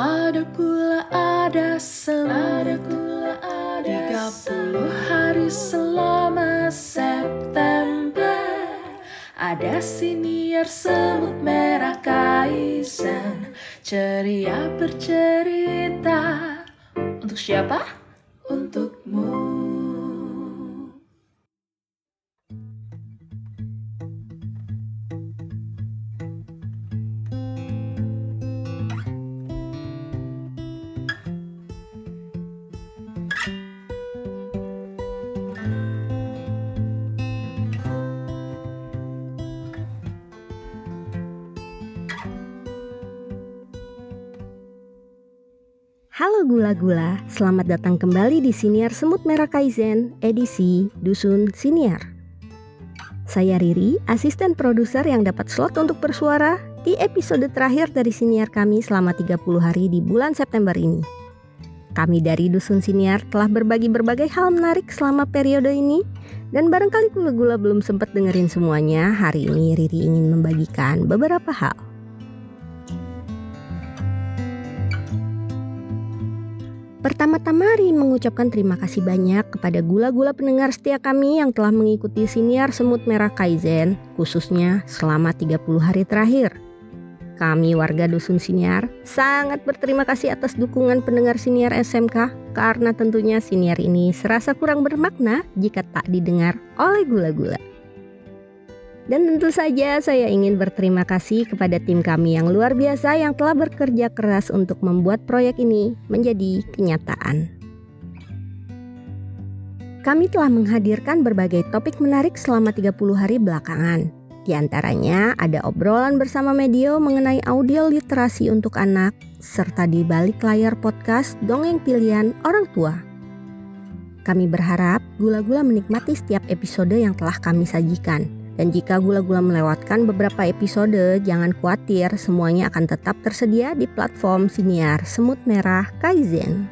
Ada gula, ada semut Ada 30 hari selama September. Ada siniar semut merah kaizen Ceria bercerita. Untuk siapa? Halo gula-gula, selamat datang kembali di Siniar Semut Merah Kaizen edisi Dusun Siniar. Saya Riri, asisten produser yang dapat slot untuk bersuara di episode terakhir dari Siniar kami selama 30 hari di bulan September ini. Kami dari Dusun Siniar telah berbagi berbagai hal menarik selama periode ini dan barangkali gula-gula belum sempat dengerin semuanya, hari ini Riri ingin membagikan beberapa hal. Pertama-tama Ri mengucapkan terima kasih banyak kepada gula-gula pendengar setia kami yang telah mengikuti siniar semut merah Kaizen, khususnya selama 30 hari terakhir. Kami warga Dusun Siniar sangat berterima kasih atas dukungan pendengar Siniar SMK karena tentunya Siniar ini serasa kurang bermakna jika tak didengar oleh gula-gula. Dan tentu saja saya ingin berterima kasih kepada tim kami yang luar biasa yang telah bekerja keras untuk membuat proyek ini menjadi kenyataan. Kami telah menghadirkan berbagai topik menarik selama 30 hari belakangan. Di antaranya ada obrolan bersama media mengenai audio literasi untuk anak, serta di balik layar podcast dongeng pilihan orang tua. Kami berharap gula-gula menikmati setiap episode yang telah kami sajikan dan jika gula-gula melewatkan beberapa episode, jangan khawatir, semuanya akan tetap tersedia di platform Siniar Semut Merah Kaizen.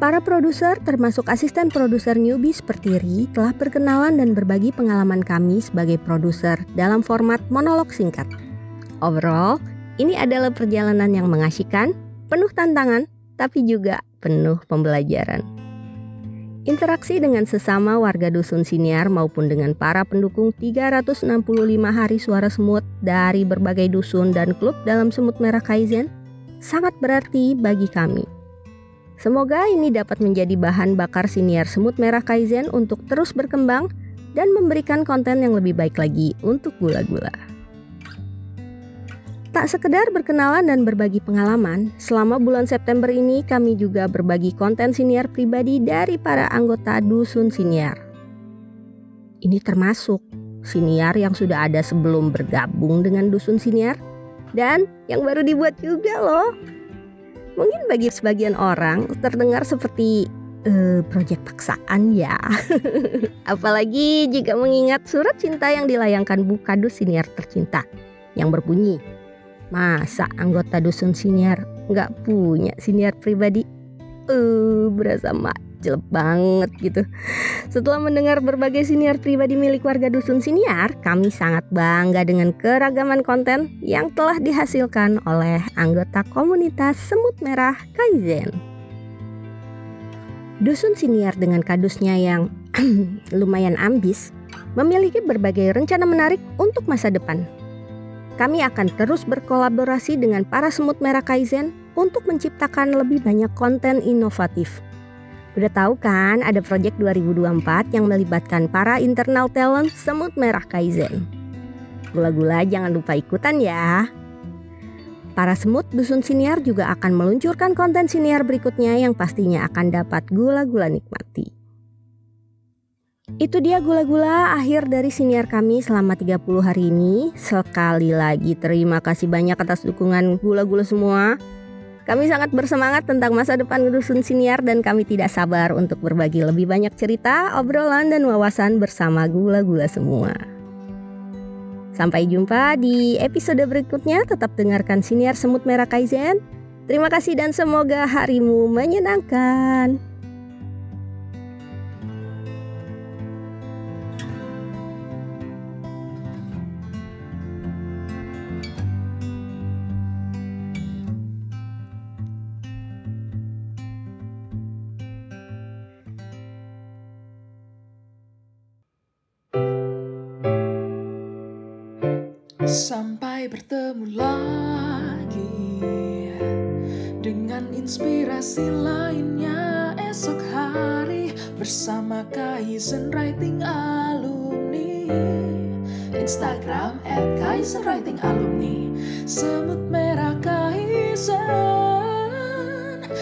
Para produser termasuk asisten produser newbie seperti Ri telah berkenalan dan berbagi pengalaman kami sebagai produser dalam format monolog singkat. Overall, ini adalah perjalanan yang mengasihkan, penuh tantangan, tapi juga penuh pembelajaran. Interaksi dengan sesama warga Dusun Siniar maupun dengan para pendukung 365 hari suara semut dari berbagai dusun dan klub dalam Semut Merah Kaizen sangat berarti bagi kami. Semoga ini dapat menjadi bahan bakar Siniar Semut Merah Kaizen untuk terus berkembang dan memberikan konten yang lebih baik lagi untuk gula-gula. Tak sekedar berkenalan dan berbagi pengalaman, selama bulan September ini kami juga berbagi konten siniar pribadi dari para anggota Dusun Siniar. Ini termasuk siniar yang sudah ada sebelum bergabung dengan Dusun Siniar dan yang baru dibuat juga loh. Mungkin bagi sebagian orang terdengar seperti uh, proyek paksaan ya. Apalagi jika mengingat surat cinta yang dilayangkan Bu Kadus siniar tercinta yang berbunyi Masa anggota dusun siniar nggak punya siniar pribadi? Uh, berasa macel banget gitu. Setelah mendengar berbagai siniar pribadi milik warga dusun siniar, kami sangat bangga dengan keragaman konten yang telah dihasilkan oleh anggota komunitas Semut Merah Kaizen. Dusun siniar dengan kadusnya yang lumayan ambis memiliki berbagai rencana menarik untuk masa depan kami akan terus berkolaborasi dengan para semut merah Kaizen untuk menciptakan lebih banyak konten inovatif. Udah tahu kan ada proyek 2024 yang melibatkan para internal talent semut merah Kaizen. Gula-gula jangan lupa ikutan ya. Para semut dusun siniar juga akan meluncurkan konten siniar berikutnya yang pastinya akan dapat gula-gula nikmati. Itu dia gula-gula akhir dari siniar kami selama 30 hari ini. Sekali lagi terima kasih banyak atas dukungan gula-gula semua. Kami sangat bersemangat tentang masa depan dusun siniar dan kami tidak sabar untuk berbagi lebih banyak cerita, obrolan, dan wawasan bersama gula-gula semua. Sampai jumpa di episode berikutnya. Tetap dengarkan siniar semut merah Kaizen. Terima kasih dan semoga harimu menyenangkan. Sampai bertemu lagi dengan inspirasi lainnya esok hari bersama Kaizen Writing Alumni. Instagram at Kaizen Writing Alumni, semut merah Kaizen.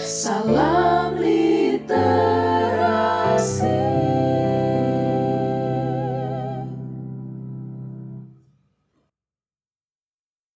Salam